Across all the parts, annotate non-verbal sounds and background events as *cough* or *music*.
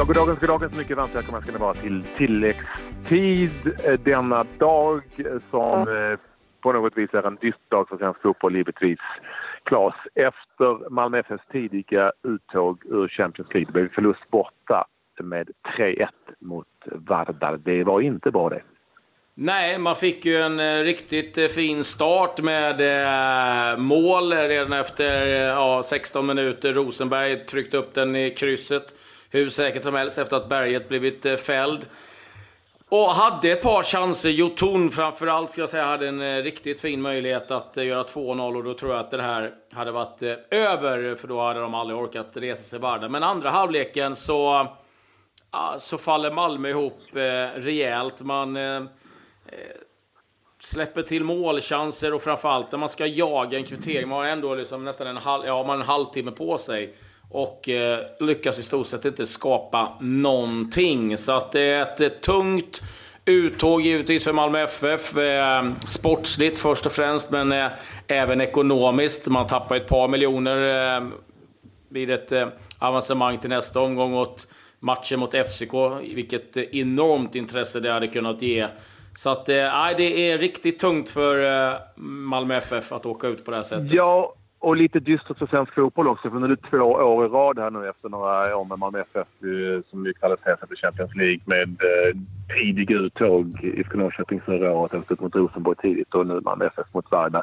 Ja, goddagens, goddagens. Mycket varmt välkomna ska ni vara till tilläggstid denna dag som eh, på något vis är en dyster dag för svensk fotboll givetvis. Klas, efter Malmö FFs tidiga uttåg ur Champions League blev förlust borta med 3-1 mot Vardar. Det var inte bra det. Nej, man fick ju en eh, riktigt eh, fin start med eh, mål redan efter ja, 16 minuter. Rosenberg tryckte upp den i krysset hur säkert som helst efter att Berget blivit eh, fälld. Och hade ett par chanser. Jotun framförallt ska jag säga hade en eh, riktigt fin möjlighet att eh, göra 2-0 och då tror jag att det här hade varit eh, över för då hade de aldrig orkat resa sig varda. Men andra halvleken så, så faller Malmö ihop rejält. Man släpper till målchanser och framförallt när man ska jaga en kvittering. Man har ändå liksom nästan en, halv, ja, man har en halvtimme på sig och eh, lyckas i stort sett inte skapa någonting. Så att det är ett, ett tungt uttåg givetvis för Malmö FF. Eh, sportsligt först och främst, men eh, även ekonomiskt. Man tappar ett par miljoner eh, vid ett eh, avancemang till nästa omgång åt matchen mot FCK. Vilket eh, enormt intresse det hade kunnat ge. Så att, eh, det är riktigt tungt för eh, Malmö FF att åka ut på det här sättet. Ja, och lite dystert för svensk fotboll också, för nu är det två år i rad här nu efter några år med Malmö FF eh, som ju kvalificerade sig till Champions League med eh, tidig uttåg. i Norrköping förra året efter mot Rosenborg tidigt och nu Malmö FF mot Varda.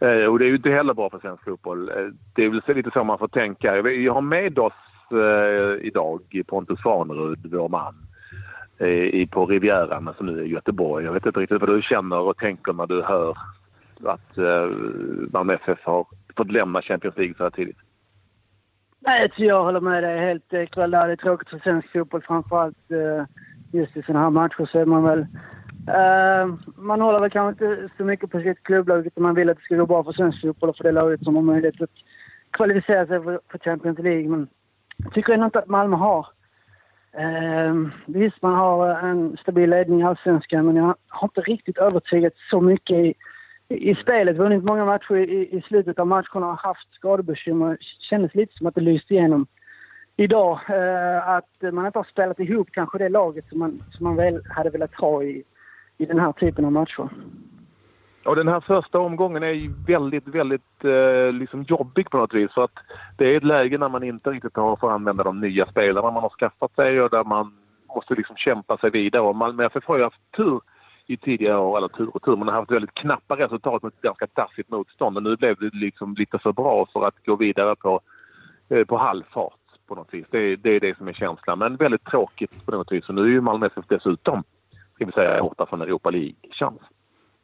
Eh, och det är ju inte heller bra för svensk fotboll. Eh, det är väl lite så man får tänka. Jag har med oss eh, idag Pontus Svanerud, vår man, eh, på Rivieran, alltså nu i Göteborg. Jag vet inte riktigt vad du känner och tänker när du hör att eh, Malmö FF har fått lämna Champions League så här tidigt? Nej, jag håller med dig helt. Det är tråkigt för svensk fotboll framförallt eh, just i sådana här matcher så är man väl... Uh, man håller väl kanske inte så mycket på sitt klubblag utan man vill att det ska gå bra för svensk fotboll och för det laget som har möjlighet att kvalificera sig för, för Champions League. Men jag tycker ändå inte att Malmö har... Uh, visst, man har en stabil ledning i Allsvenskan men jag har inte riktigt övertygat så mycket i i spelet, vunnit många matcher i, i slutet av matcherna och haft skadebekymmer. Kändes lite som att det lyste igenom idag. Eh, att man inte har spelat ihop kanske det laget som man, som man väl hade velat ha i, i den här typen av matcher. Och den här första omgången är ju väldigt, väldigt eh, liksom jobbig på något vis. För att det är ett läge när man inte riktigt har fått använda de nya spelarna man har skaffat sig och där man måste liksom kämpa sig vidare. Och Malmö FF har ju haft tur i tidigare år, eller tur och tur, man har haft väldigt knappa resultat mot ganska tassigt motstånd. Men nu blev det liksom lite för bra för att gå vidare på, eh, på halvfart på något vis. Det, det är det som är känslan. Men väldigt tråkigt på något vis. Och nu är ju Malmö FF dessutom, ska vi säga, borta från Europa League-chans.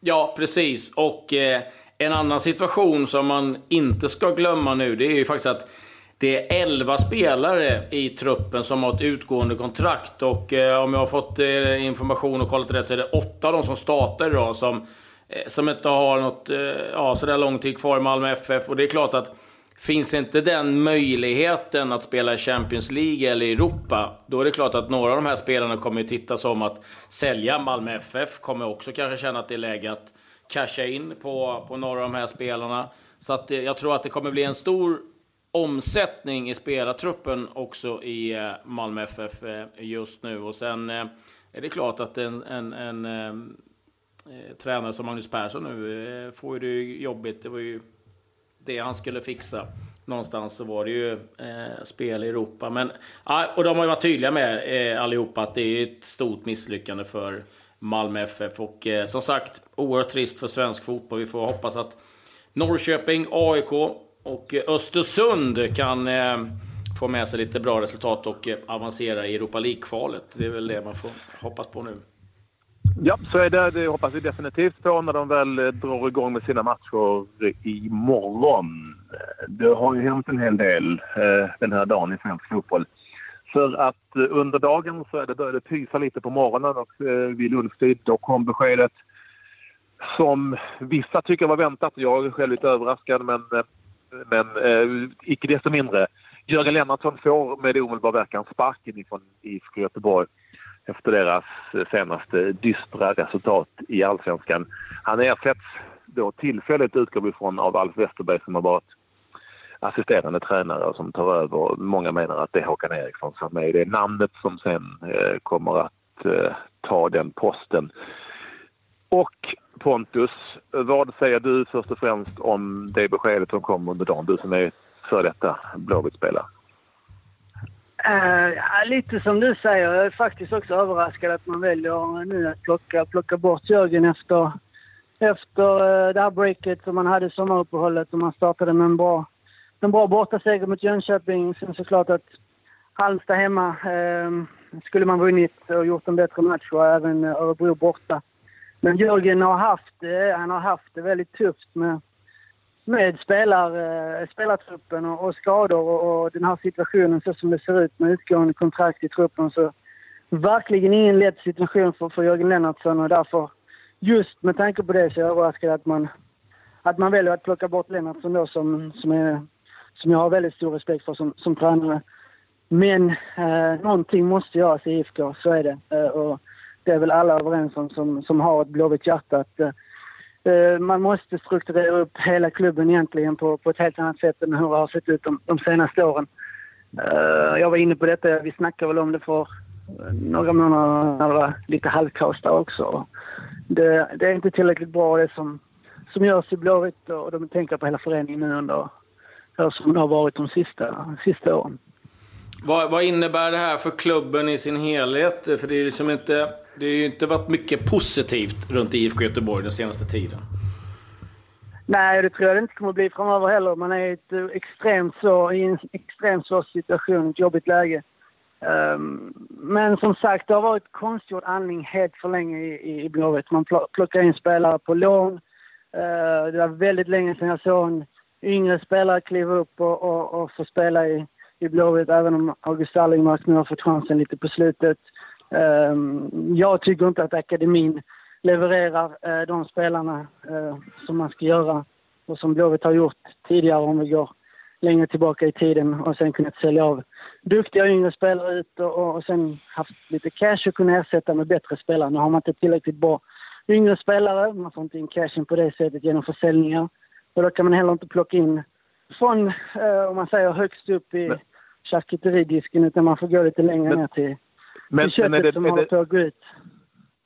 Ja, precis. Och eh, en annan situation som man inte ska glömma nu, det är ju faktiskt att det är 11 spelare i truppen som har ett utgående kontrakt. Och eh, om jag har fått eh, information och kollat rätt så är det 8 av dem som startar idag som, eh, som inte har något, eh, ja, sådär lång tid kvar i Malmö FF. Och det är klart att finns inte den möjligheten att spela i Champions League eller Europa, då är det klart att några av de här spelarna kommer att titta som att sälja Malmö FF. Kommer också kanske känna att det är läge att casha in på, på några av de här spelarna. Så att eh, jag tror att det kommer bli en stor omsättning i spelartruppen också i eh, Malmö FF eh, just nu. Och sen eh, är det klart att en, en, en eh, tränare som Magnus Persson nu eh, får ju det jobbigt. Det var ju det han skulle fixa. Någonstans så var det ju eh, spel i Europa. Men, och de har ju varit tydliga med eh, allihopa att det är ett stort misslyckande för Malmö FF. Och eh, som sagt, oerhört trist för svensk fotboll. Vi får hoppas att Norrköping, AIK och eh, Östersund kan eh, få med sig lite bra resultat och eh, avancera i Europa League-kvalet. Det är väl det man får hoppas på nu. Ja, så är det. Det hoppas vi definitivt på när de väl drar igång med sina matcher imorgon. Det har ju hänt en hel del den här dagen i svensk fotboll. För att under dagen så är det började pysa lite på morgonen och vid lunchtid då kom beskedet som vissa tycker var väntat. Jag är själv lite överraskad men men eh, icke desto mindre. Jörgen Lennartsson får med omedelbar verkan sparken ifrån IFK Göteborg efter deras eh, senaste dystra resultat i allsvenskan. Han ersätts då tillfälligt, utgår vi ifrån, av Alf Westerberg som har varit assisterande tränare som tar över. Många menar att det är Håkan Eriksson som är det namnet som sen eh, kommer att eh, ta den posten. Och Pontus, vad säger du först och främst om det beskedet som kom under dagen? Du som är för detta Blåvitt-spelare. Uh, ja, lite som du säger. Jag är faktiskt också överraskad att man väljer nu att plocka, plocka bort Jörgen efter, efter uh, det här breaket som man hade i sommaruppehållet och man startade med en bra, en bra bortaseger mot Jönköping. Sen såklart att Halmstad hemma uh, skulle man vunnit och gjort en bättre match och även Örebro borta. Men Jörgen har haft, han har haft det väldigt tufft med med spelar, eh, spelartruppen och, och skador och, och, den här situationen så som det ser ut med utgående kontrakt i truppen så verkligen ingen lätt situation för, för Jörgen Lennartsson och därför just med tanke på det så är jag överraskad att man, att man väljer att plocka bort Lennartsson då som, som, är, som jag har väldigt stor respekt för som, som tränare. Men eh, någonting måste göras i IFK, så är det. Eh, och det är väl alla överens om som, som har ett blåvitt hjärta att eh, eh, man måste strukturera upp hela klubben egentligen på, på ett helt annat sätt än hur det har sett ut de, de senaste åren. Eh, jag var inne på detta, vi snackade väl om det för eh, några månader när det var lite halvkaos där också. Det, det, är inte tillräckligt bra det som, som görs i Blåvitt och de tänker på hela föreningen nu under hur som det har varit de sista, sista åren. Vad, vad, innebär det här för klubben i sin helhet? För det är liksom inte... Det har ju inte varit mycket positivt runt IFK Göteborg den senaste tiden. Nej, det tror jag det inte kommer att bli framöver heller. Man är i, ett eh, extremt så, i en extremt svår situation, ett jobbigt läge. Um, men som sagt, det har varit konstgjord andning helt för länge i, i Blåvitt. Man plockar in spelare på lån. Uh, det var väldigt länge sedan jag såg en yngre spelare kliva upp och, och, och få spela i, i Blåvitt, även om August Allingmark nu har fått chansen lite på slutet. Ehm, jag tycker inte att akademin levererar eh, de spelarna eh, som man ska göra och som Blåvitt har gjort tidigare om vi går längre tillbaka i tiden och sen kunnat sälja av duktiga yngre spelare ut och, och sen haft lite cash och kunna ersätta med bättre spelare. Nu har man inte tillräckligt bra yngre spelare, man får inte in cashen på det sättet genom försäljningar. Och då kan man heller inte plocka in från, eh, om man säger högst upp i charkuteridisken utan man får gå lite längre men, ner till men, men är det, som är gå ut.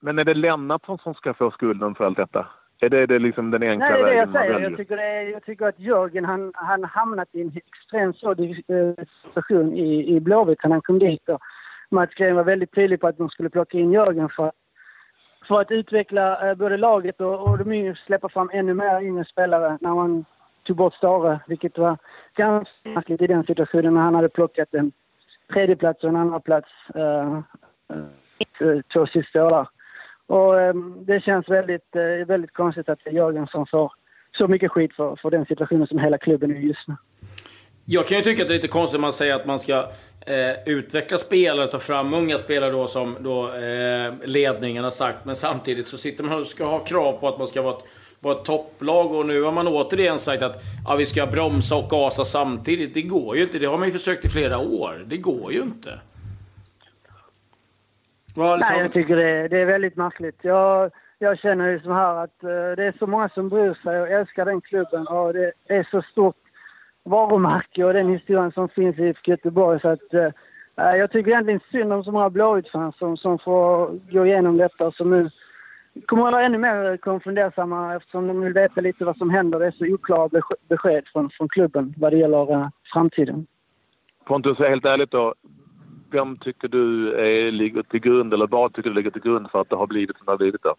Men är det Lennartsson som ska få skulden för allt detta? Är det, det liksom den enkla Nej, det är det jag säger. Jag tycker, det är, jag tycker att Jörgen han, han hamnat i en extremt svår eh, situation i, i Blåvitt när han kom dit. Och Mats Green var väldigt tydlig på att de skulle plocka in Jörgen för, för att utveckla eh, både laget och, och de yngre, släppa fram ännu mer yngre spelare när man tog bort Stare, vilket var ganska märkligt i den situationen när han hade plockat en tredjeplats och en andra plats eh, eh, eh, två sista år Och eh, det känns väldigt, eh, väldigt konstigt att det är Jörgen som får så mycket skit för, för den situationen som hela klubben är just nu. Jag kan ju tycka att det är lite konstigt att man säger att man ska eh, utveckla spelare, ta fram unga spelare då som då, eh, ledningen har sagt. Men samtidigt så sitter man och ska ha krav på att man ska vara ett var ett topplag och nu har man återigen sagt att ja, vi ska bromsa och gasa samtidigt. Det går ju inte. Det har man ju försökt i flera år. Det går ju inte. Liksom... Nej, jag tycker det, det är väldigt märkligt. Jag, jag känner ju så här att uh, det är så många som bryr sig och älskar den klubben och det är så stort varumärke och den historien som finns i Göteborg så att uh, jag tycker egentligen synd om så många Blåvitt-fans som, som får gå igenom detta som nu kommer att vara ännu mer konfundersamma eftersom de vill veta lite vad som händer. Det är så oklara besked från, från klubben vad det gäller uh, framtiden. Pontus, helt ärligt då. Vem tycker du är, ligger till grund, eller vad tycker du ligger till grund för att det har blivit som det har blivit då?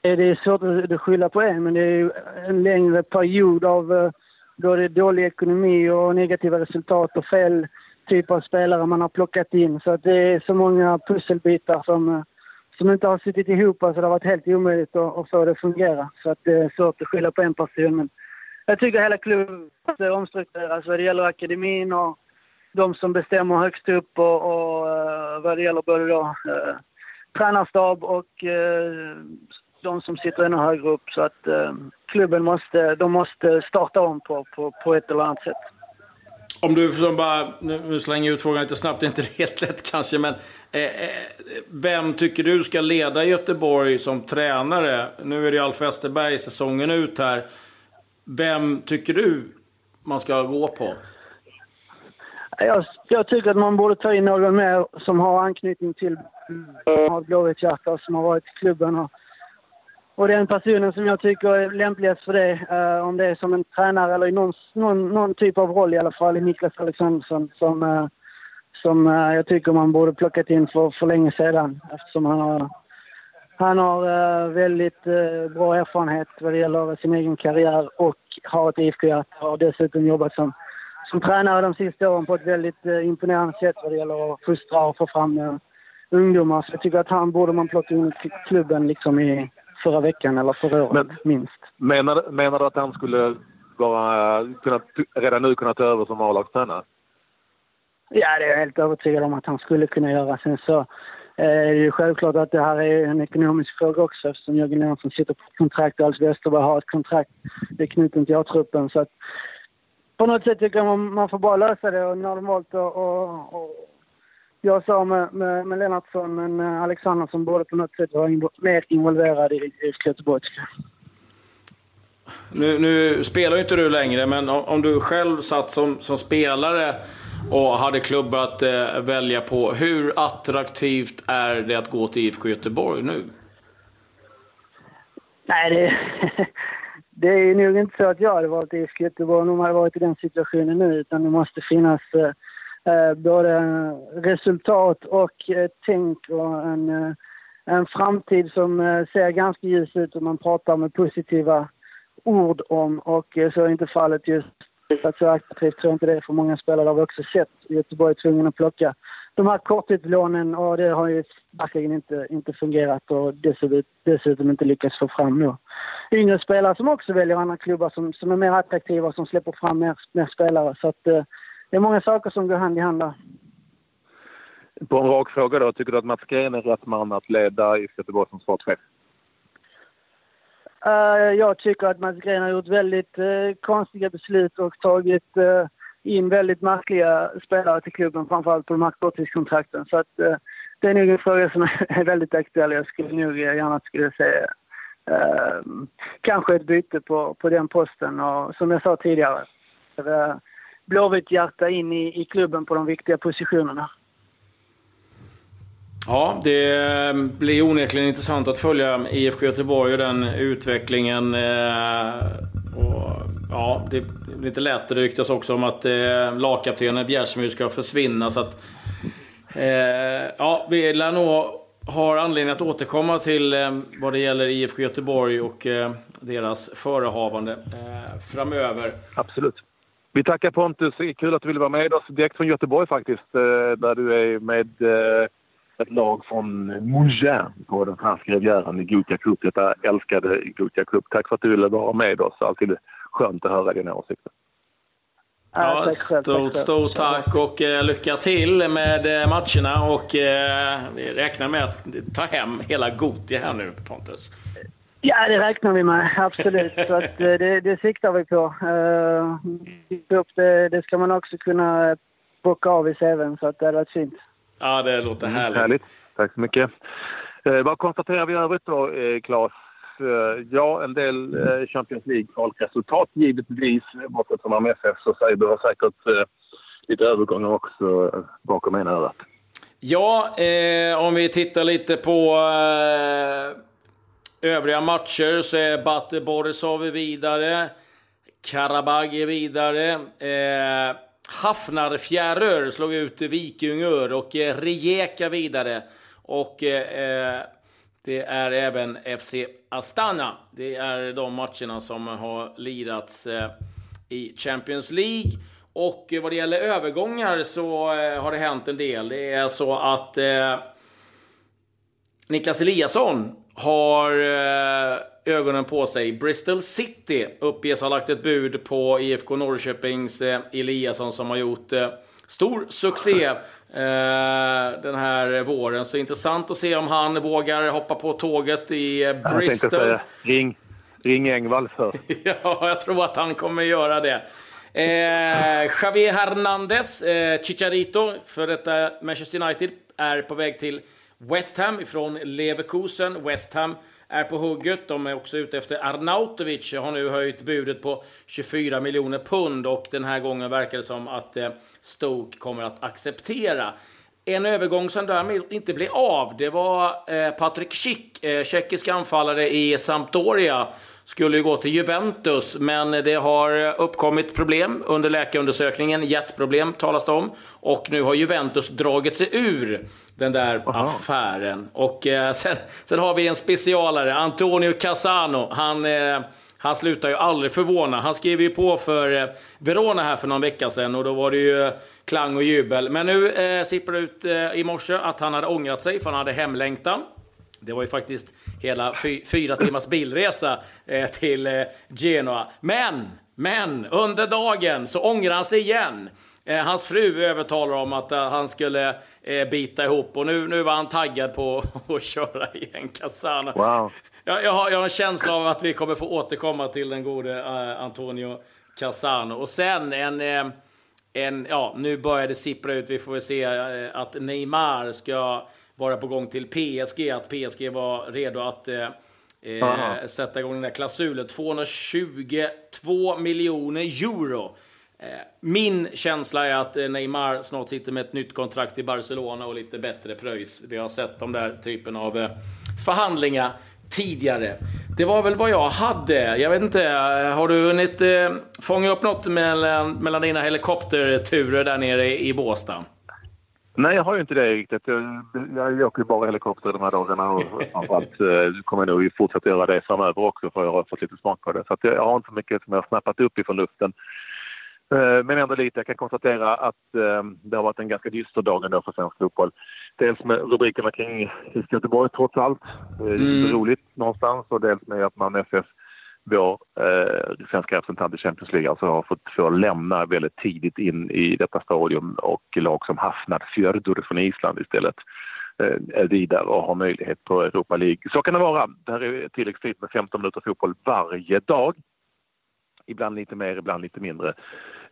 Det är svårt att skylla på en, men det är en längre period av uh, då det är dålig ekonomi och negativa resultat och fel typ av spelare man har plockat in. Så det är så många pusselbitar som uh, som inte har suttit ihop så det har varit helt omöjligt att, att få det att fungera. Så att det är svårt att skylla på en person. Men jag tycker hela klubben måste omstruktureras vad det gäller akademin och de som bestämmer högst upp och, och eh, vad det gäller både då, eh, tränarstab och eh, de som sitter ännu högre upp. Så att eh, klubben måste, de måste starta om på, på, på ett eller annat sätt. Om du som bara, nu slänger jag ut frågan lite snabbt, det är inte *laughs* helt lätt kanske, men eh, eh, vem tycker du ska leda Göteborg som tränare? Nu är det ju Alf Westerberg säsongen ut här. Vem tycker du man ska gå på? Jag, jag tycker att man borde ta in någon mer som har anknytning till har blåvitt hjärta som har varit i klubben. Och, och den personen som jag tycker är lämpligast för det, uh, om det är som en tränare eller i någon, någon, någon, typ av roll i alla fall, är Niklas Alexandersson som, uh, som uh, jag tycker man borde plockat in för, för länge sedan eftersom han har, han har väldigt bra erfarenhet vad det gäller sin egen karriär och har ett IFK-hjärta och dessutom jobbat som som tränare de sista åren på ett väldigt eh, imponerande sätt vad det gäller att fostra och få fram eh, ungdomar. Så jag tycker att han borde man plocka in i klubben liksom i förra veckan eller förra året Men, minst. Menar, menar du att han skulle vara, kunna, redan nu kunna ta över som A-lagstränare? Ja, det är jag helt övertygad om att han skulle kunna göra. Sen så eh, är det ju självklart att det här är en ekonomisk fråga också eftersom Jörgen Johansson sitter på ett kontrakt och Alf Westerberg har ett kontrakt. Det är knutet till A-truppen. Så att på något sätt tycker jag man, man får bara lösa det och normalt och, och, och jag sa med, med, med Lennartsson, men eh, Alexander som borde på något sätt vara invo mer involverad i, i Göteborgska. Nu, nu spelar ju inte du längre, men om, du själv satt som, som spelare och hade klubbar att eh, välja på. Hur attraktivt är det att gå till IFK Göteborg nu? Nej, det, *laughs* det är nog inte så att jag hade varit i IFK Göteborg om de hade varit i den situationen nu, utan det måste finnas eh Eh, både resultat och eh, tänk och en, eh, en framtid som eh, ser ganska ljus ut och man pratar med positiva ord om och eh, så är inte fallet just att så attraktivt tror jag inte det är för många spelare. Det har vi också sett. Göteborg är tvungen att plocka de här korttidslånen och det har ju verkligen inte, inte fungerat och dessutom, dessutom inte lyckats få fram då. yngre spelare som också väljer andra klubbar som, som är mer attraktiva och som släpper fram mer, mer spelare. Så att, eh, det är många saker som går hand i hand där. På en rak fråga då, tycker du att Mats Green är rätt man att leda i Göteborg som sportchef? Uh, jag tycker att Mats Green har gjort väldigt uh, konstiga beslut och tagit uh, in väldigt märkliga spelare till klubben, framförallt på de här korttidskontrakten. Så att, eh, det är nog en fråga som *laughs* är väldigt aktuell. Jag skulle nog gärna skulle säga kanske ett byte på, på den posten och som jag sa tidigare, eh, blåvitt hjärta in i, i klubben på de viktiga positionerna. Ja, det blir onekligen intressant att följa IFK Göteborg och den utvecklingen. Eh, och ja, det är lite lätt. Det ryktas också om att eh, lagkaptenen Bjärsmyr ska försvinna. Så att, eh, ja, vi lär nog ha anledning att återkomma till eh, vad det gäller IFK Göteborg och eh, deras förehavande eh, framöver. Absolut. Vi tackar Pontus. Kul att du ville vara med oss direkt från Göteborg faktiskt. Eh, där du är med ett lag från Mougin på den franska rivieran i Gothia Cup. Detta älskade Gothia Cup. Tack för att du ville vara med oss. Alltid skönt att höra dina åsikter. Ja, stort, stort tack och eh, lycka till med eh, matcherna och eh, vi räknar med att ta hem hela Gotia här nu, Pontus. Ja, det räknar vi med. Absolut. Så att, eh, det, det siktar vi på. Uh, det, det ska man också kunna bocka av i CVn, så att det hade varit fint. Ja, det låter mm, härligt. härligt. Tack så mycket. Eh, vad konstaterar vi i övrigt då, eh, Claes? Eh, ja, en del eh, Champions League-resultat givetvis. Bortsett från MFF så säger du har säkert eh, lite övergångar också eh, bakom ena örat. Ja, eh, om vi tittar lite på eh, övriga matcher så är Bate Borisov vidare. Karabag är vidare. Eh, Hafnarfjärör slog ut Vikingör och eh, Rijeka vidare. Och eh, eh det är även FC Astana. Det är de matcherna som har lirats eh, i Champions League. Och eh, vad det gäller övergångar så eh, har det hänt en del. Det är så att eh, Niklas Eliasson har eh, ögonen på sig. Bristol City uppges ha lagt ett bud på IFK Norrköpings eh, Eliasson som har gjort eh, stor succé eh, den här våren. Så intressant att se om han vågar hoppa på tåget i eh, Bristol. Säga, ring, ring Engvall för. *laughs* ja, jag tror att han kommer göra det. Eh, Javier Hernandez, eh, Chicharito, för detta Manchester United, är på väg till West Ham ifrån Leverkusen. West Ham är på hugget. De är också ute efter Arnautovic. Har nu höjt budet på 24 miljoner pund och den här gången verkar det som att eh, Stoke kommer att acceptera. En övergång som därmed inte blev av, det var eh, Patrik Schick, eh, tjeckisk anfallare i Sampdoria skulle ju gå till Juventus, men det har uppkommit problem under läkarundersökningen. Hjärtproblem talas det om. Och nu har Juventus dragit sig ur den där Aha. affären. Och eh, *laughs* sen, sen har vi en specialare, Antonio Casano. Han, eh, han slutar ju aldrig förvåna. Han skrev ju på för eh, Verona här för någon vecka sedan och då var det ju klang och jubel. Men nu eh, sipprar det ut eh, i morse att han hade ångrat sig för han hade hemlängtan. Det var ju faktiskt hela fy, fyra timmars bilresa eh, till eh, Genoa. Men, men, under dagen så ångrar han sig igen. Eh, hans fru övertalar om att eh, han skulle eh, bita ihop och nu, nu var han taggad på *laughs* att köra igen Casano. Wow. Jag, jag, har, jag har en känsla av att vi kommer få återkomma till den gode Antonio Casano. Och sen en, en, ja, nu börjar det sippra ut, vi får väl se att Neymar ska vara på gång till PSG, att PSG var redo att eh sätta igång den där klausulen. 222 miljoner euro. Eh, min känsla är att eh, Neymar snart sitter med ett nytt kontrakt i Barcelona och lite bättre pröjs. Vi har sett de där typen av förhandlingar tidigare. Det var väl vad jag hade. Jag vet inte, har du hunnit fånga upp något mellan, mellan dina helikopterturer där nere i Båstad? Nej, jag har ju inte det riktigt. Jag, jag åker ju bara helikopter de här dagarna och *laughs* framförallt eh, kommer jag nog fortsätta göra det framöver också för jag har fått lite smak på det. Så jag har inte så mycket som jag har snappat upp ifrån luften. Eh, men ändå lite. Jag kan konstatera att eh, det har varit en ganska dyster dag ändå för svensk fotboll. Dels med rubrikerna kring IFK Göteborg trots allt. Det är mm. roligt någonstans och dels med att man FF vår eh, svenska representant i Champions League alltså har fått få lämna väldigt tidigt in i detta stadium och lag som Hafnad Fjördur från Island istället eh, är vidare och har möjlighet på Europa League. Så kan det vara. Det här är tilläggstid med 15 minuter fotboll varje dag. Ibland lite mer, ibland lite mindre.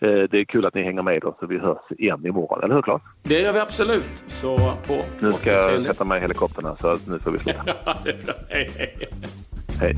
Eh, det är kul att ni hänger med oss och vi hörs igen imorgon, eller hur Claes? Det gör vi absolut. Så på Nu ska jag sätta mig i helikoptern här så nu får vi sluta. *laughs* ja, det är bra. Hej, hej. Hej.